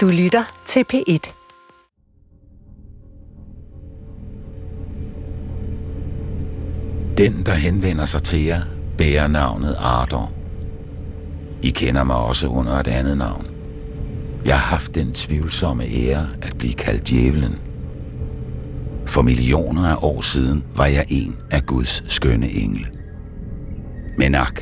Du lytter til P1. Den, der henvender sig til jer, bærer navnet Ardor. I kender mig også under et andet navn. Jeg har haft den tvivlsomme ære at blive kaldt djævelen. For millioner af år siden var jeg en af Guds skønne engle. Men ak,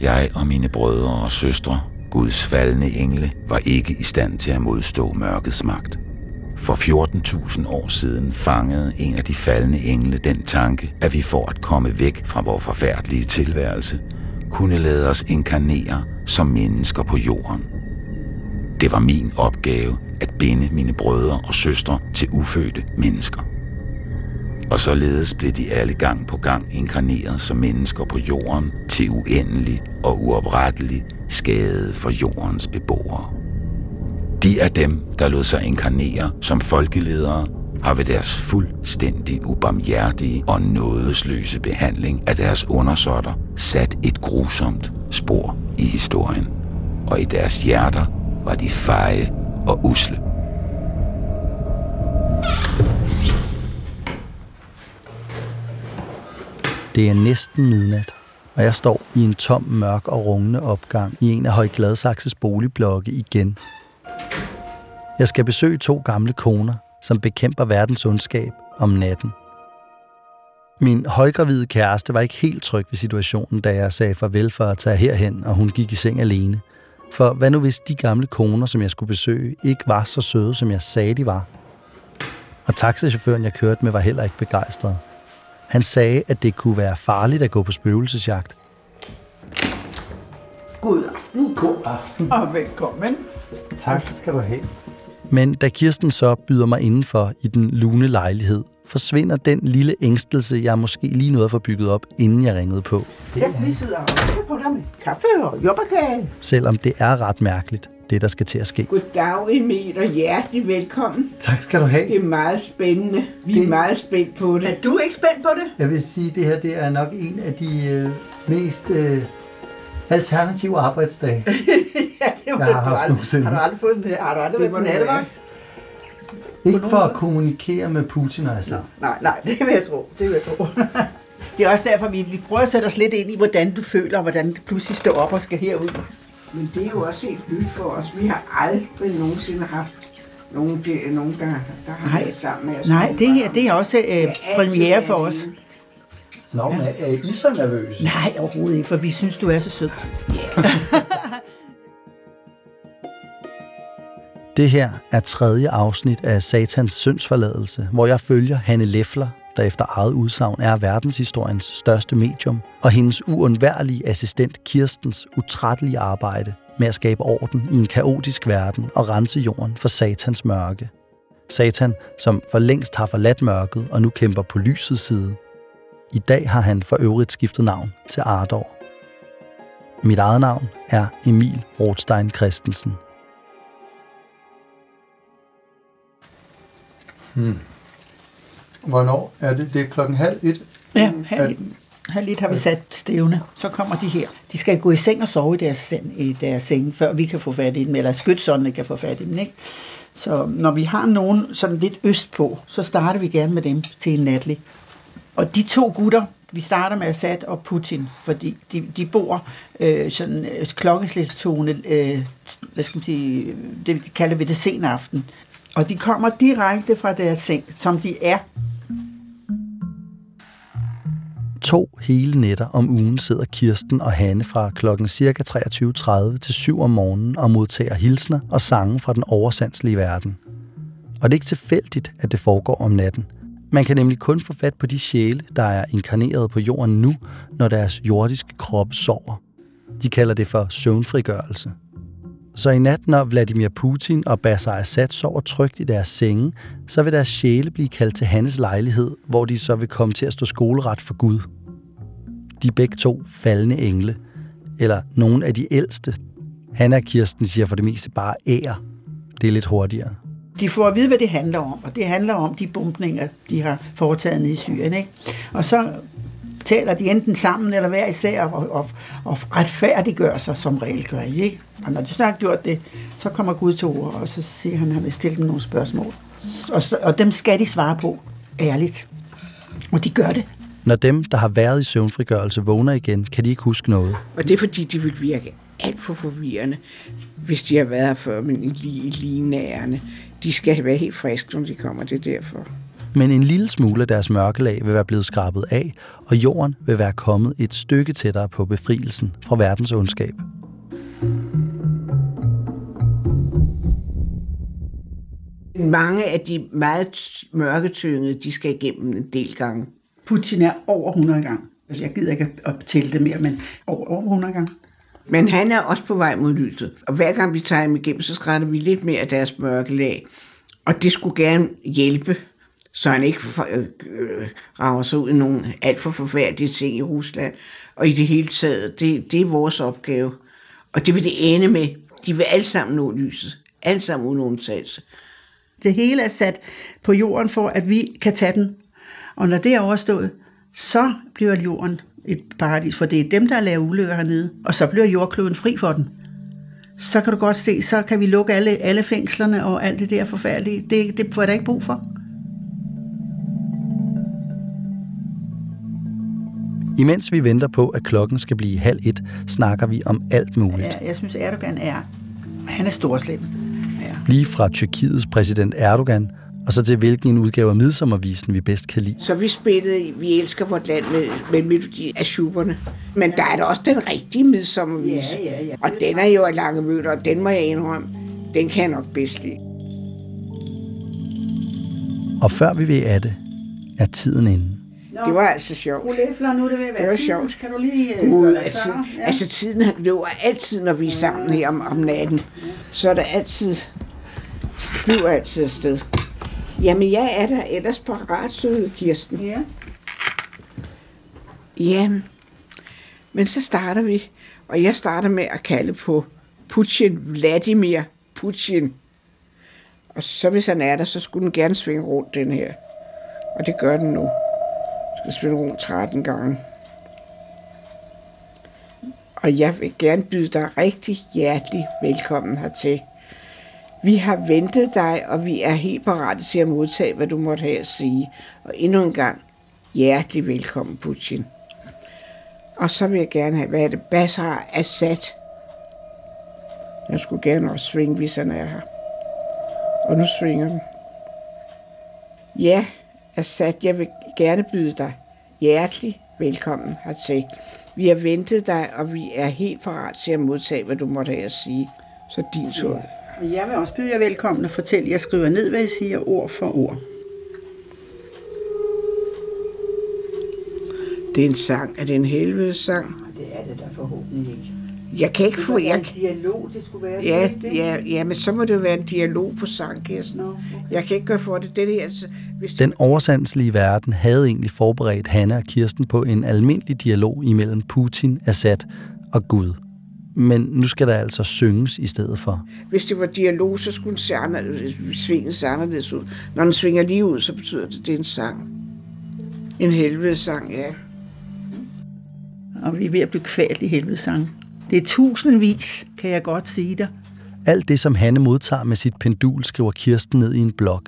jeg og mine brødre og søstre, Guds faldende engle, var ikke i stand til at modstå mørkets magt. For 14.000 år siden fangede en af de faldende engle den tanke, at vi for at komme væk fra vores forfærdelige tilværelse, kunne lade os inkarnere som mennesker på jorden. Det var min opgave at binde mine brødre og søstre til ufødte mennesker. Og således blev de alle gang på gang inkarneret som mennesker på jorden til uendelig og uoprettelig skade for jordens beboere. De af dem, der lod sig inkarnere som folkeledere, har ved deres fuldstændig ubarmhjertige og nådesløse behandling af deres undersåtter sat et grusomt spor i historien. Og i deres hjerter var de feje og usle. Det er næsten midnat, og jeg står i en tom, mørk og rungende opgang i en af Højgladsaxes boligblokke igen. Jeg skal besøge to gamle koner, som bekæmper verdens ondskab om natten. Min højgravide kæreste var ikke helt tryg ved situationen, da jeg sagde farvel for at tage herhen, og hun gik i seng alene. For hvad nu hvis de gamle koner, som jeg skulle besøge, ikke var så søde, som jeg sagde, de var? Og taxichaufføren, jeg kørte med, var heller ikke begejstret. Han sagde, at det kunne være farligt at gå på spøgelsesjagt. God aften. God aften. Og velkommen. Tak skal du have. Men da Kirsten så byder mig indenfor i den lune lejlighed, forsvinder den lille ængstelse, jeg måske lige nåede at få bygget op, inden jeg ringede på. Ja, vi sidder og på dig med kaffe og jordbærkage. Selvom det er ret mærkeligt, det der skal til at ske. Goddag Emil og hjertelig velkommen. Tak skal du have. Det er meget spændende. Vi er Det- meget spændt på det. Er du ikke spændt på det? Jeg vil sige, at det her det er nok en af de øh, mest øh, alternative arbejdsdage. ja, det Jeg har haft nogensinde. Har du aldrig fået den Har du aldrig været på nattevagt? Ikke for at kommunikere med Putin og Assad. Nej, nej, det vil jeg tro. Det vil jeg tro. det er også derfor, vi, vi prøver at sætte os lidt ind i, hvordan du føler, og hvordan du pludselig står op og skal herud. Men det er jo også helt nyt for os. Vi har aldrig nogensinde haft nogen, der, nogen der, der har Nej. været sammen med os. Nej, det her det er også øh, premiere for os. Nå, men er I så nervøse? Nej, overhovedet ikke, for vi synes, du er så sød. Det her er tredje afsnit af Satans syndsforladelse, hvor jeg følger Hanne Leffler, der efter eget udsagn er verdenshistoriens største medium, og hendes uundværlige assistent Kirstens utrættelige arbejde med at skabe orden i en kaotisk verden og rense jorden for satans mørke. Satan, som for længst har forladt mørket og nu kæmper på lysets side. I dag har han for øvrigt skiftet navn til Ardor. Mit eget navn er Emil Rothstein Christensen. Hmm. Hvornår er det? Det er klokken halv et. Ja, her, lidt- her lidt har vi sat stævne. Så kommer de her. De skal gå i seng og sove i deres, seng, i deres seng, før vi kan få fat i dem, eller skytsåndene kan få fat i dem. Ikke? Så når vi har nogen sådan lidt øst på, så starter vi gerne med dem til en natlig. Og de to gutter, vi starter med Assad og Putin, fordi de, de bor øh, sådan øh, klokkeslæstone, øh, hvad skal man sige, det vi kalder vi det sen aften. Og de kommer direkte fra deres seng, som de er To hele nætter om ugen sidder Kirsten og Hanne fra klokken ca. 23.30 til 7 om morgenen og modtager hilsner og sange fra den oversandslige verden. Og det er ikke tilfældigt, at det foregår om natten. Man kan nemlig kun få fat på de sjæle, der er inkarneret på jorden nu, når deres jordiske kroppe sover. De kalder det for søvnfrigørelse. Så i nat, når Vladimir Putin og Bashar Assad sover trygt i deres senge, så vil deres sjæle blive kaldt til hans lejlighed, hvor de så vil komme til at stå skoleret for Gud. De er begge to faldende engle, eller nogle af de ældste. Hanna og Kirsten siger for det meste bare ære. Det er lidt hurtigere. de får at vide, hvad det handler om, og det handler om de bombninger, de har foretaget nede i Syrien. Ikke? Og så taler de enten sammen eller hver især og, og, og retfærdiggør sig, som regel gør de, ikke? Og når de så har gjort det, så kommer Gud til ord, og så siger han, at han vil stille dem nogle spørgsmål. Og, så, og dem skal de svare på ærligt. Og de gør det. Når dem, der har været i søvnfrigørelse, vågner igen, kan de ikke huske noget. Og det er fordi, de vil virke alt for forvirrende, hvis de har været her før, men lige, lige nærende. De skal være helt friske, når de kommer, det er derfor. Men en lille smule af deres mørkelag vil være blevet skrabet af, og jorden vil være kommet et stykke tættere på befrielsen fra verdens ondskab. Mange af de meget mørketyngede, de skal igennem en del gange. Putin er over 100 gange. Altså, jeg gider ikke at tælle det mere, men over, over 100 gange. Men han er også på vej mod lyset. Og hver gang vi tager ham igennem, så skrætter vi lidt mere af deres mørke lag. Og det skulle gerne hjælpe, så han ikke øh, øh, rager sig ud i nogle alt for forfærdelige ting i Rusland. Og i det hele taget, det, det er vores opgave. Og det vil det ende med. De vil alle sammen nå lyset. Alle sammen uden undtagelse. Det hele er sat på jorden for, at vi kan tage den. Og når det er overstået, så bliver jorden et paradis, for det er dem, der laver ulykker hernede. Og så bliver jordkloden fri for den. Så kan du godt se, så kan vi lukke alle, alle fængslerne og alt det der forfærdelige. Det, det får jeg da ikke brug for. Imens vi venter på, at klokken skal blive halv et, snakker vi om alt muligt. Ja, jeg synes, Erdogan er, han er storslem. Ja. Lige fra Tyrkiets præsident Erdogan og så til hvilken en udgave af midsommervisen vi bedst kan lide. Så vi spillede Vi elsker vort land med, med melodi af Schuberne. Men der er da også den rigtige midsommervis. Ja, ja, ja. Og den er jo af lange møder, og den må jeg indrømme. Den kan jeg nok bedst lide. Og før vi ved af det, er tiden inde. Nå, det var altså sjovt. Fru nu er det ved at være Det var tid. sjovt. Kan du lige Uh, dig altså, ja. altså tiden løber altid, når vi er sammen her om, om natten. Så er der altid, flyver altid afsted. Jamen, jeg er der ellers parat, søde Kirsten. Ja. Ja, men så starter vi, og jeg starter med at kalde på Putin, Vladimir Putin. Og så hvis han er der, så skulle den gerne svinge rundt, den her. Og det gør den nu. Skal spille rundt 13 gange. Og jeg vil gerne byde dig rigtig hjertelig velkommen hertil. Vi har ventet dig, og vi er helt parate til at modtage, hvad du måtte have at sige. Og endnu en gang, hjertelig velkommen, Putin. Og så vil jeg gerne have, hvad er det, Bashar Assad. Jeg skulle gerne også svinge, hvis han er her. Og nu svinger den. Ja, Assad, jeg vil gerne byde dig hjertelig velkommen hertil. Vi har ventet dig, og vi er helt parat til at modtage, hvad du måtte have at sige. Så din tur. Jeg vil også byde jer velkommen og fortælle. Jeg skriver ned, hvad jeg siger, ord for ord. Det er en sang. Er det en helvedes sang? Det er det der forhåbentlig ikke. Jeg kan ikke få... Jeg, en dialog, det skulle være. ja, det, det. ja, ja, men så må det jo være en dialog på sang, Kirsten. Nå, okay. Jeg kan ikke gøre for det. Det her, altså, hvis Den oversandslige verden havde egentlig forberedt Hanne og Kirsten på en almindelig dialog imellem Putin, Assad og Gud. Men nu skal der altså synges i stedet for. Hvis det var dialog, så skulle den se anderledes, svinge sig anderledes ud. Når den svinger lige ud, så betyder det, at det er en sang. En helvedes sang, ja. Og vi er ved at blive kvalt i helvede sang. Det er tusindvis, kan jeg godt sige dig. Alt det, som Hanne modtager med sit pendul, skriver Kirsten ned i en blog.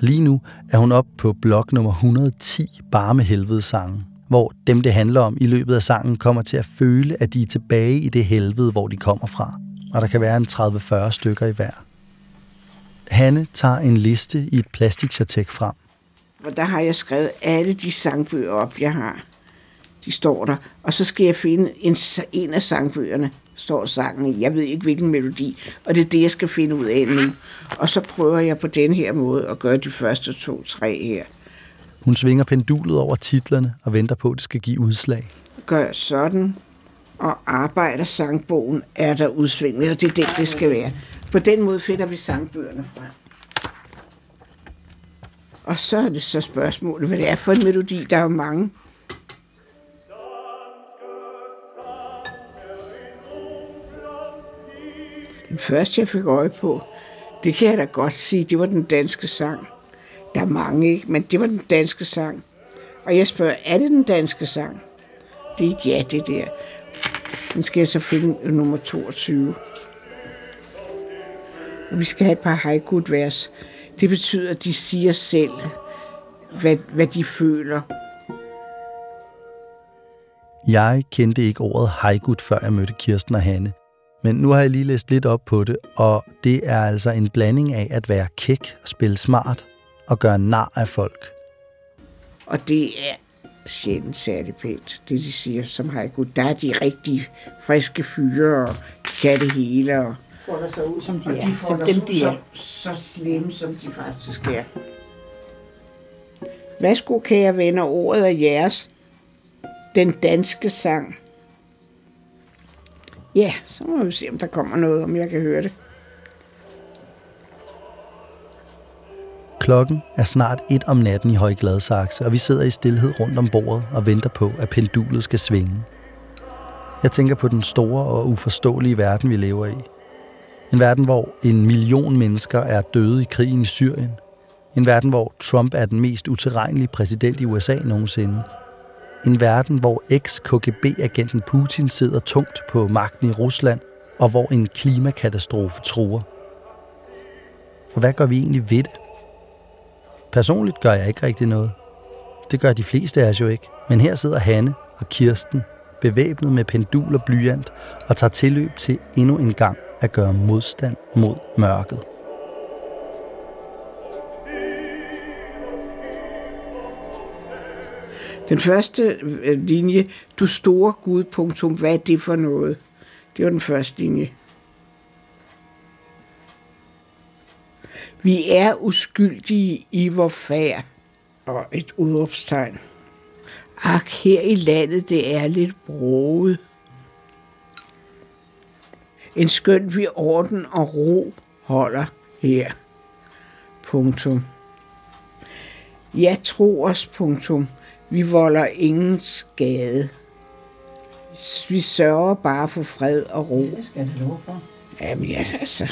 Lige nu er hun op på blog nummer 110, bare med helvede sange, hvor dem, det handler om i løbet af sangen, kommer til at føle, at de er tilbage i det helvede, hvor de kommer fra. Og der kan være en 30-40 stykker i hver. Hanne tager en liste i et plastikchartek frem. Og der har jeg skrevet alle de sangbøger op, jeg har. De står der. Og så skal jeg finde en, en af sangbøgerne, står sangen. Jeg ved ikke, hvilken melodi. Og det er det, jeg skal finde ud af nu. Og så prøver jeg på den her måde at gøre de første to, tre her. Hun svinger pendulet over titlerne og venter på, at det skal give udslag. Gør sådan, og arbejder sangbogen, er der udsving. Og det er det, det skal være. På den måde finder vi sangbøgerne frem. Og så er det så spørgsmålet, hvad det er for en melodi. Der er jo mange. Første, jeg fik øje på, det kan jeg da godt sige, det var den danske sang. Der er mange, ikke? Men det var den danske sang. Og jeg spørger, er det den danske sang? Det er ja, det der. Den skal jeg så finde øh, nummer 22. Og vi skal have et par haiku-vers. Det betyder, at de siger selv, hvad, hvad de føler. Jeg kendte ikke ordet haiku, før jeg mødte Kirsten og Hanne. Men nu har jeg lige læst lidt op på det, og det er altså en blanding af at være kæk og spille smart og gøre nar af folk. Og det er sjældent særlig pænt, det de siger som haiku. Der er de rigtig friske fyre, og de kan det hele, og Folder sig ud, som de og er. de får Som dem, de er. så, så slemme, som de faktisk er. Værsgo, kære venner, ordet er jeres. Den danske sang. Ja, så må vi se, om der kommer noget, om jeg kan høre det. Klokken er snart et om natten i Høje Gladsaxe, og vi sidder i stillhed rundt om bordet og venter på, at pendulet skal svinge. Jeg tænker på den store og uforståelige verden, vi lever i. En verden, hvor en million mennesker er døde i krigen i Syrien. En verden, hvor Trump er den mest utilregnelige præsident i USA nogensinde. En verden, hvor eks-KGB-agenten Putin sidder tungt på magten i Rusland, og hvor en klimakatastrofe truer. For hvad gør vi egentlig ved det? Personligt gør jeg ikke rigtig noget. Det gør de fleste af os jo ikke. Men her sidder Hanne og Kirsten, bevæbnet med pendul og blyant, og tager tilløb til endnu en gang at gøre modstand mod mørket. Den første øh, linje, du store Gud, punktum, hvad er det for noget? Det var den første linje. Vi er uskyldige i vor færd. Og et udråbstegn. Ak, her i landet, det er lidt broet. En skøn vi orden og ro holder her. Punktum. Ja, tro os, punktum. Vi volder ingen skade. Vi sørger bare for fred og ro. Det skal det lov for. Jamen ja, altså,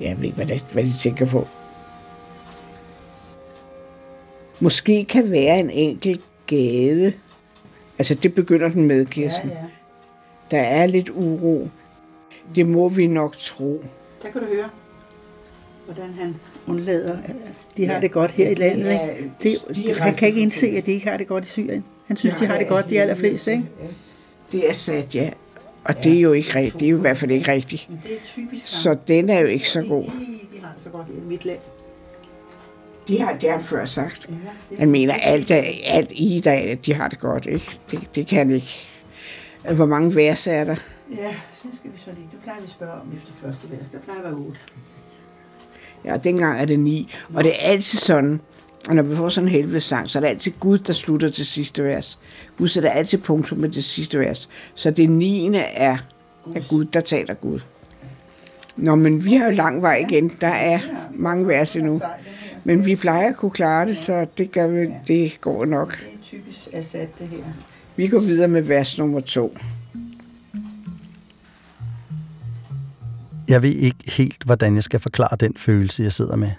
jeg ved ikke, hvad, det, hvad de tænker på. Måske kan være en enkelt gade. Altså, det begynder den med, Kirsten. Ja, ja. Der er lidt uro. Det må vi nok tro. Der kan du høre, hvordan han undlader. at De har Ja. det godt her i landet. Ja, Ikke? Det, de han kan ikke indse, at de ikke har det godt i Syrien. Han synes, de har det godt, de allerfleste. Ikke? Det er sat, ja. Og det er jo ikke rigtigt. Det er jo i hvert fald ikke rigtigt. Men det er typisk Så den er jo ikke så god. De, de har det så godt i mit land. De har, det har han før sagt. Ja, Han mener, alt, er, alt i dag, de har det godt, ikke? Det, det kan ikke. Hvor mange vers er der? ja, så skal vi så lige. Det plejer vi at spørge om efter første vers. Der plejer at være otte. Ja, dengang er det ni. Og det er altid sådan, og når vi får sådan en helvedes sang, så er det altid Gud, der slutter til sidste vers. Gud sætter altid punktum med det sidste vers. Så det niende er, er Gud, der taler Gud. Nå, men vi har jo lang vej igen. Der er mange vers endnu. Men vi plejer at kunne klare det, så det, gør vi, det går nok. Det er typisk Assad, det her. Vi går videre med vers nummer to. Jeg ved ikke helt, hvordan jeg skal forklare den følelse, jeg sidder med.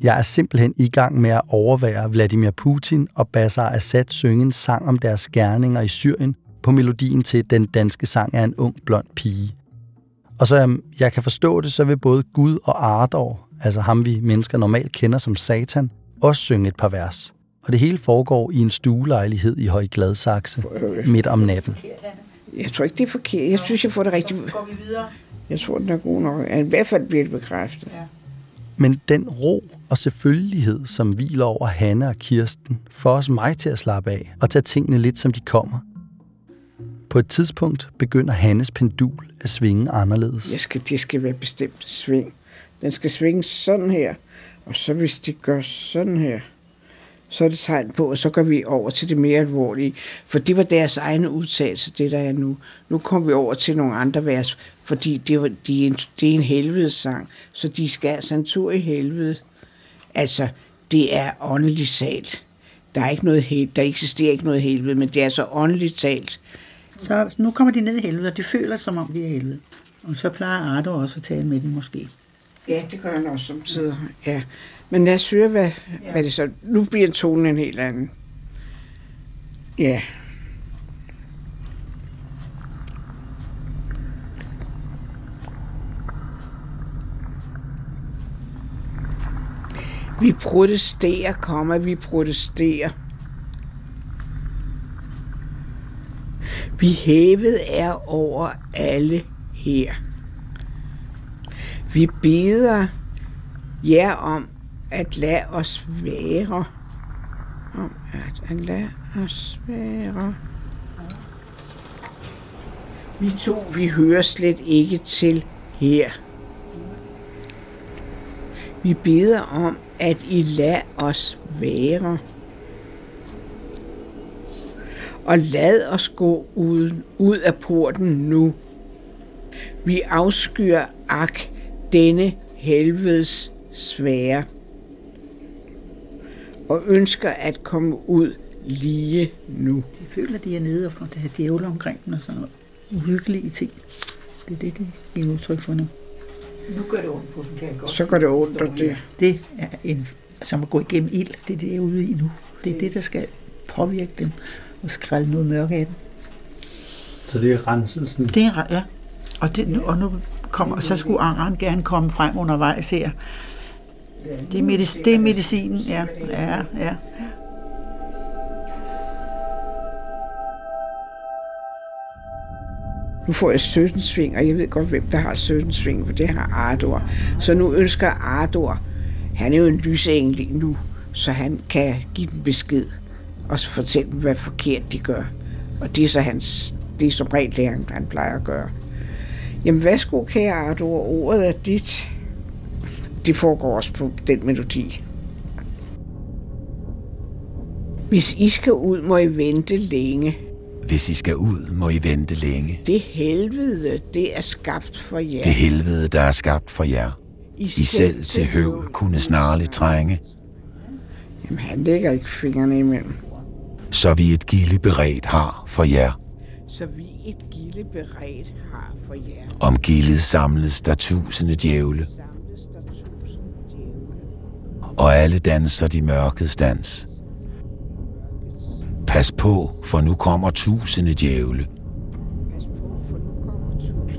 Jeg er simpelthen i gang med at overvære Vladimir Putin og Bashar Assad synge en sang om deres gerninger i Syrien på melodien til Den danske sang er en ung blond pige. Og så jeg kan forstå det, så vil både Gud og Ardor, altså ham vi mennesker normalt kender som Satan, også synge et par vers. Og det hele foregår i en stuelejlighed i Høje Gladsaxe midt om natten. Jeg tror ikke, det er forkert. Jeg synes, jeg får det rigtigt. Går vi videre. Jeg tror, den er god nok. I hvert fald bliver det bekræftet. Ja. Men den ro og selvfølgelighed, som hviler over Hanne og Kirsten, får også mig til at slappe af og tage tingene lidt, som de kommer. På et tidspunkt begynder Hannes pendul at svinge anderledes. Jeg skal, det skal være bestemt sving. Den skal svinge sådan her, og så hvis det gør sådan her, så er det tegn på, og så går vi over til det mere alvorlige. For det var deres egne udtalelse, det der er nu. Nu kommer vi over til nogle andre vers, fordi det, var, de er en, det er en helvedes sang, så de skal altså en tur i helvede. Altså, det er åndeligt talt. Der er ikke noget hel, der eksisterer ikke noget helvede, men det er så åndeligt talt. Så nu kommer de ned i helvede, og de føler som om de er i helvede. Og så plejer Ardo også at tale med dem måske. Ja, det gør han også samtidig. Ja. Men lad os høre, hvad, ja. hvad det så... Nu bliver tonen en helt anden. Ja. Vi protesterer, kommer vi protesterer. Vi hævet er over alle her. Vi beder jer om at lade os være. Om at, at lade os være. Vi to, vi hører slet ikke til her. Vi beder om, at I lader os være. Og lad os gå ud, ud af porten nu. Vi afskyr ak denne helvedes svære og ønsker at komme ud lige nu. De føler, de er nede og der er djævler omkring dem og sådan noget. Uhyggelige ting. Det er det, det giver udtryk for nu. Nu gør det ondt på dem, kan jeg godt Så går det ondt, og det, Det er en, som at gå igennem ild. Det er det, jeg er ude i nu. Det er det, der skal påvirke dem og skrælle noget mørke af dem. Så det er renselsen. Det er, ja. Og, det, og nu kommer, så skulle angeren gerne komme frem undervejs her. Det er, medicin, det er medicinen, ja. ja, ja. Nu får jeg 17 sving, og jeg ved godt, hvem der har 17 sving, for det har Ardor. Så nu ønsker Ardor, han er jo en lysengel nu, så han kan give dem besked og fortælle dem, hvad forkert de gør. Og det er så hans, det er som regel det, han, han plejer at gøre. Jamen, værsgo, kære Ardor, ordet er dit. Det foregår også på den melodi. Hvis I skal ud, må I vente længe. Hvis I skal ud, må I vente længe. Det helvede, det er skabt for jer. Det helvede, der er skabt for jer. I selv til høvl kunne snarligt trænge, Jamen, han lægger ikke fingrene imellem. så vi et gilde beredt har for jer. Så vi gilde beredt har for jer. Om gildet samles der tusinde djævle, og alle danser de mørkets dans. Pas på, for nu kommer tusinde djævle.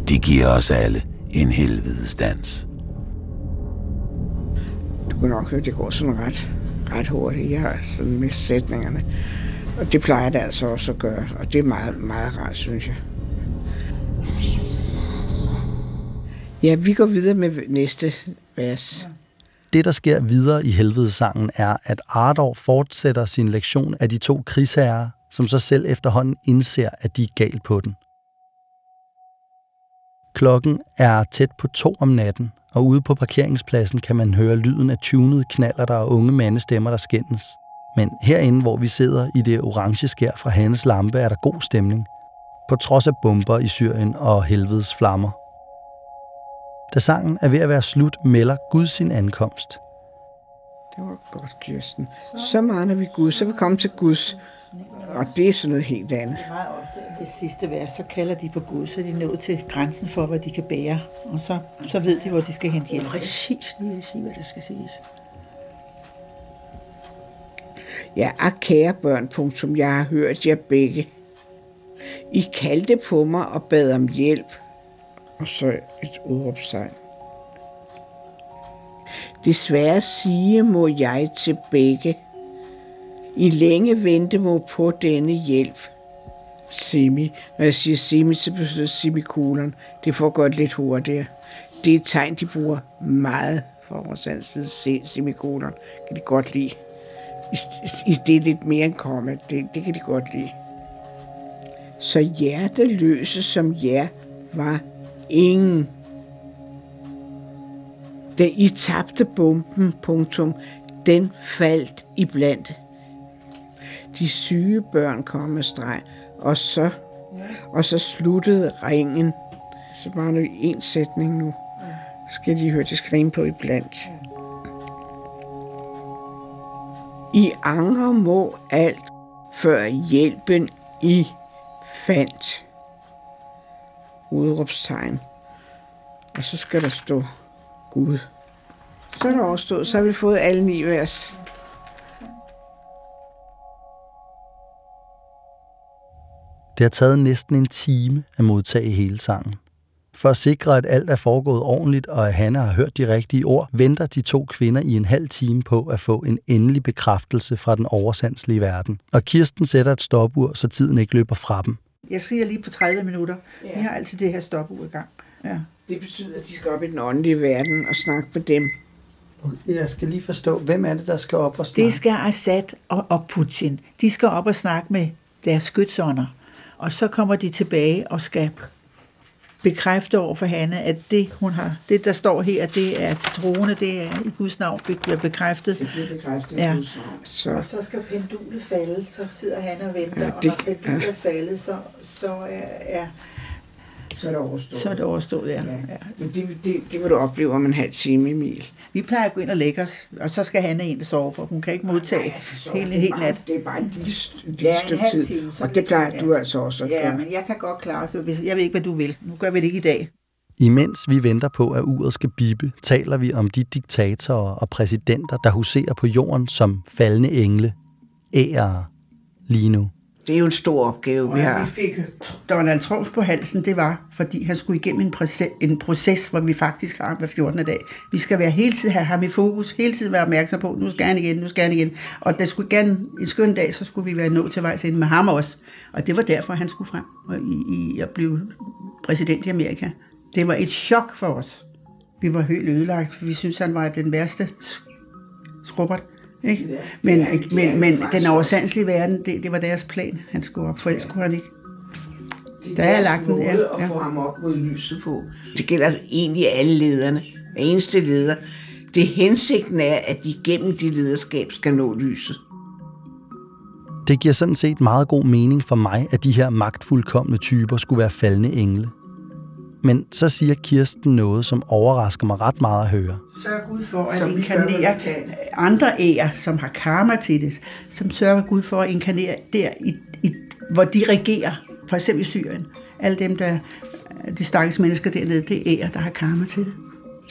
De giver os alle en helvedes dans. Du kan nok høre, det går sådan ret, ret hurtigt. Jeg har sådan med sætningerne. Og det plejer det altså også at gøre. Og det er meget, meget rart, synes jeg. Ja, vi går videre med næste vers. Det, der sker videre i helvedesangen, er, at Ardor fortsætter sin lektion af de to krigsherrer, som så selv efterhånden indser, at de er galt på den. Klokken er tæt på to om natten, og ude på parkeringspladsen kan man høre lyden af tunede knaller der og unge mandestemmer, der skændes. Men herinde, hvor vi sidder i det orange skær fra Hannes lampe, er der god stemning, på trods af bomber i Syrien og helvedes flammer. Da sangen er ved at være slut, melder Gud sin ankomst. Det var godt, Kirsten. Så meget vi Gud, så er vi kommet til Guds. Og det er sådan noget helt andet. Det sidste vers, så kalder de på Gud, så er de nået til grænsen for, hvad de kan bære. Og så, så ved de, hvor de skal hente hjælp. Præcis lige at sige, hvad der skal siges. Ja, ak kære børn, punktum, jeg har hørt jer begge. I kaldte på mig og bad om hjælp. Og så et udråbstegn. Desværre sige må jeg til begge. I længe vente må på denne hjælp. Semi. Når jeg siger semi, så betyder det semikolon. Det får godt lidt hurtigere. Det er et tegn, de bruger meget fra vores anden side. Semikolon kan de godt lide. I, i det er lidt mere end komma. Det, det kan de godt lide. Så hjerteløse som jer var ingen. Da I tabte bomben, punktum, den faldt i blandt. De syge børn kom med streg, og så, og så sluttede ringen. Så bare nu en sætning nu. Skal de høre, det skrive på i blandt. I angre må alt, før hjælpen I fandt. Udråbstegn. Og så skal der stå Gud. Så er der overstået. Så har vi fået alle ni vers. Det har taget næsten en time at modtage hele sangen. For at sikre, at alt er foregået ordentligt, og at Hanna har hørt de rigtige ord, venter de to kvinder i en halv time på at få en endelig bekræftelse fra den oversandslige verden. Og Kirsten sætter et stopur, så tiden ikke løber fra dem. Jeg siger lige på 30 minutter. Ja. Vi har altid det her stopur i gang. Ja. Det betyder, at de skal op i den åndelige verden og snakke med dem. Jeg skal lige forstå, hvem er det, der skal op og snakke? Det skal Assad og, og Putin. De skal op og snakke med deres skytsånder. Og så kommer de tilbage og skal bekræfte over for Hanne, at det, hun har, det, der står her, det er til troende, det er i Guds navn bliver bekræftet. Det bliver bekræftet Ja. i Guds navn. Så Og så skal pendulet falde, så sidder han og venter, Ja, ja, det- og når pendulet er faldet, så, så er, er, så er det overstået. så er det overstået, ja. Ja. ja. Men det, det, det vil du opleve om en halv time, Emil. Vi plejer at gå ind og lægge os, og så skal Hanne ind og sove, for hun kan ikke modtage hele, er hele bare, nat. det er bare en lille, lille Ja, stykke tid. time, og det plejer ja. du altså også at Ja, gøre. men jeg kan godt klare så hvis, jeg ved ikke, hvad du vil. Nu gør vi det ikke i dag. Imens vi venter på, at uret skal bippe, taler vi om de diktatorer og præsidenter, der huserer på jorden som faldende engle, ære lige nu. Det er jo en stor opgave, vi Og har. vi fik Donald Trump på halsen, det var, fordi han skulle igennem en proces, en proces, hvor vi faktisk har ham hver 14. dag. Vi skal være hele tiden have ham i fokus, hele tiden være opmærksom på, nu skal han igen, nu skal han igen. Og det skulle gerne, en skøn dag, så skulle vi være nået til vejs ind med ham også. Og det var derfor, han skulle frem og i, i at blive præsident i Amerika. Det var et chok for os. Vi var helt ødelagt, for vi synes han var den værste sk- skrubbert. Ikke? Ja, Men, det det er men, men den oversandslige verden, det, det var deres plan. Han skulle op, for ellers skulle han ikke. Det Der er lagt måde ja, at ja. få ham op mod lyset på. Det gælder egentlig alle lederne. Hver eneste leder. Det hensigten er, at de gennem de lederskab skal nå lyset. Det giver sådan set meget god mening for mig, at de her magtfuldkommende typer skulle være faldende engle. Men så siger Kirsten noget, som overrasker mig ret meget at høre. Sørg Gud for at Som inkarnere kan. andre ære, som har karma til det, som sørger Gud for at inkarnere der, i, i, hvor de regerer, for eksempel i Syrien. Alle dem, der, de stakkels mennesker dernede, det er ære, der har karma til det.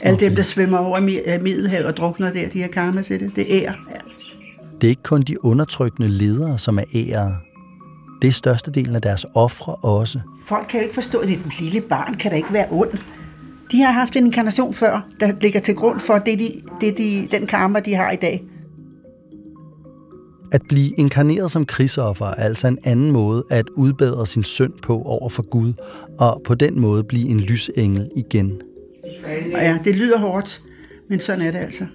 Alle okay. dem, der svømmer over i Mi- Middelhavet og drukner der, de har karma til det. Det er ære. Ja. Det er ikke kun de undertrykkende ledere, som er ærede. Det er størstedelen af deres ofre også. Folk kan jo ikke forstå, at et lille barn kan da ikke være ond. De har haft en inkarnation før, der ligger til grund for det, de, det de, den karma, de har i dag. At blive inkarneret som krigsoffer er altså en anden måde at udbedre sin synd på over for Gud, og på den måde blive en lysengel igen. Og ja, det lyder hårdt, men sådan er det altså.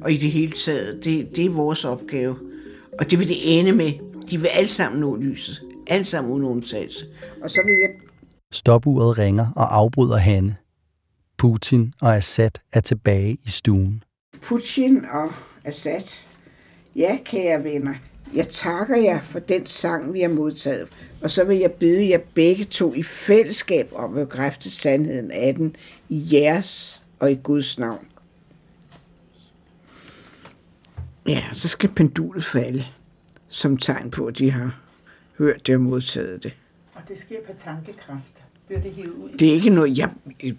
Og i det hele taget, det, det er vores opgave. Og det vil det ende med. De vil alle sammen nå lyset. Alle sammen uden undtagelse. Og så vil jeg Stopuret ringer og afbryder Hanne. Putin og Assad er tilbage i stuen. Putin og Assad. Ja, kære venner, jeg takker jer for den sang, vi har modtaget. Og så vil jeg bede jer begge to i fællesskab om at bekræfte sandheden af den i jeres og i Guds navn. Ja, så skal pendulet falde, som tegn på, at de har hørt det og modtaget det. Og det sker på tankekraft. Bliver det hævet ud? Det er ikke noget, jeg,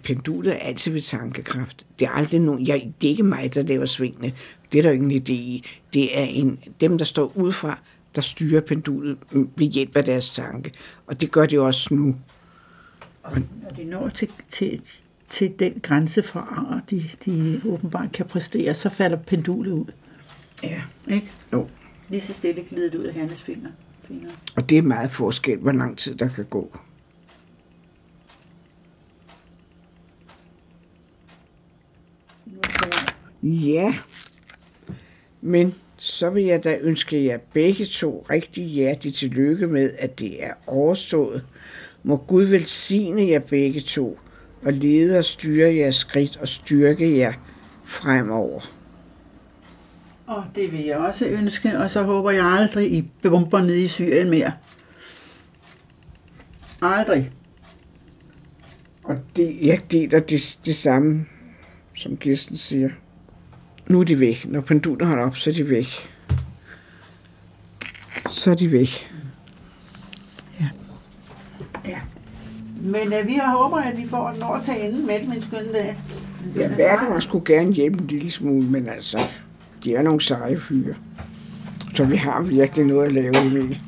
pendulet er altid ved tankekraft. Det er aldrig nogen, jeg, det er ikke mig, der laver svingene. Det er der ingen idé i. Det er en, dem, der står udefra, der styrer pendulet ved hjælp af deres tanke. Og det gør det også nu. Og når de når til, til, til den grænse for, at de, de åbenbart kan præstere, så falder pendulet ud. Ja. Ikke? Jo. Lige så stille glidet ud af hans fingre. fingre. Og det er meget forskel, hvor lang tid der kan gå. Nu Ja, men så vil jeg da ønske jer begge to rigtig hjertelig tillykke med, at det er overstået. Må Gud velsigne jer begge to, og lede og styre jeres skridt og styrke jer fremover. Og det vil jeg også ønske, og så håber jeg aldrig, I bomber ned i Syrien mere. Aldrig. Og det, jeg deler det, det samme, som Kirsten siger. Nu er de væk. Når pendulet holder op, så er de væk. Så er de væk. Men øh, vi håber, at vi får den over til enden med min skønne dag. Ja, verden skulle gerne hjælpe en lille smule, men altså, de er nogle seje fyre. Så vi har virkelig noget at lave, Emil.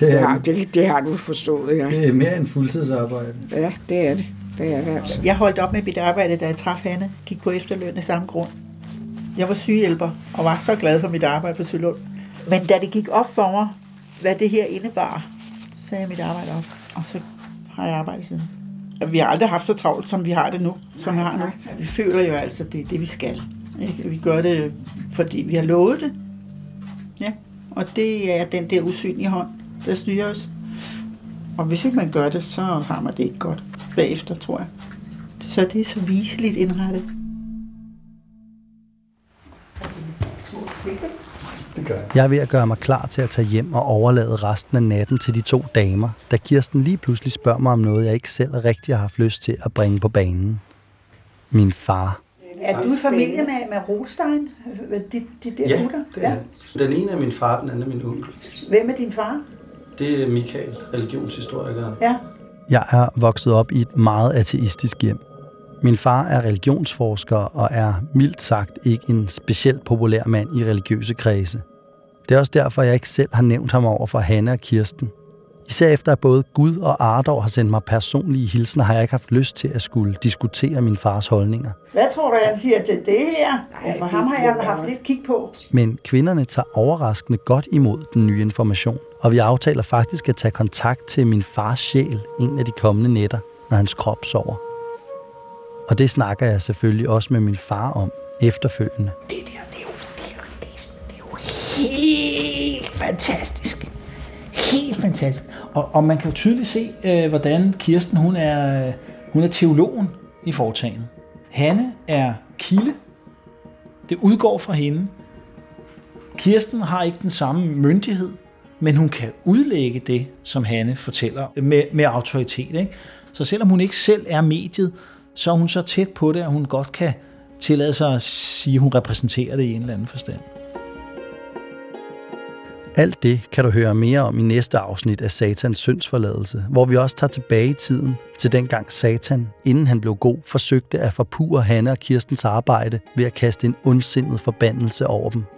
det, Det har, det, det har du forstået, ja. det er mere end fuldtidsarbejde. Ja, det er det. Det er det altså. Jeg holdt op med mit arbejde, da jeg traf Hanne. Gik på efterløn af samme grund. Jeg var sygehjælper og var så glad for mit arbejde på Sølund. Men da det gik op for mig, hvad det her indebar, så sagde jeg mit arbejde op. Og så har jeg arbejdet siden. Vi har aldrig haft så travlt, som vi har det nu. Som vi har nu. Vi føler jo altså, det er det, vi skal. Ikke? Vi gør det, fordi vi har lovet det. Ja. Og det er den der usynlige hånd, der styrer os. Og hvis ikke man gør det, så har man det ikke godt bagefter, tror jeg. Så det er så viseligt indrettet. Det gør jeg. Jeg er ved at gøre mig klar til at tage hjem og overlade resten af natten til de to damer, da Kirsten lige pludselig spørger mig om noget, jeg ikke selv rigtig har haft lyst til at bringe på banen. Min far. Er du i familie med, med Rostein? De, de der Ja, gutter? det er. Den ene er min far, den anden er min onkel. Hvem er din far? Det er Michael, religionshistorikeren. Ja. Jeg er vokset op i et meget ateistisk hjem. Min far er religionsforsker og er mildt sagt ikke en specielt populær mand i religiøse kredse. Det er også derfor, jeg ikke selv har nævnt ham over for Hanne og Kirsten. Især efter at både Gud og Ardor har sendt mig personlige hilsener, har jeg ikke haft lyst til at skulle diskutere min fars holdninger. Hvad tror du, han siger til det her? Nej, for det ham har jeg haft lidt kig på. Men kvinderne tager overraskende godt imod den nye information, og vi aftaler faktisk at tage kontakt til min fars sjæl en af de kommende nætter, når hans krop sover. Og det snakker jeg selvfølgelig også med min far om efterfølgende. det der, det er jo, det er jo, det er, det er jo helt fantastisk. Helt fantastisk. Og, og man kan jo tydeligt se, øh, hvordan Kirsten hun er, øh, hun er teologen i foretagendet. Hanne er kilde. Det udgår fra hende. Kirsten har ikke den samme myndighed, men hun kan udlægge det, som Hanne fortæller med, med autoritet. Ikke? Så selvom hun ikke selv er mediet, så er hun så tæt på det, at hun godt kan tillade sig at sige, at hun repræsenterer det i en eller anden forstand. Alt det kan du høre mere om i næste afsnit af Satans syndsforladelse, hvor vi også tager tilbage i tiden til dengang Satan, inden han blev god, forsøgte at forpure Hanne og Kirstens arbejde ved at kaste en ondsindet forbandelse over dem.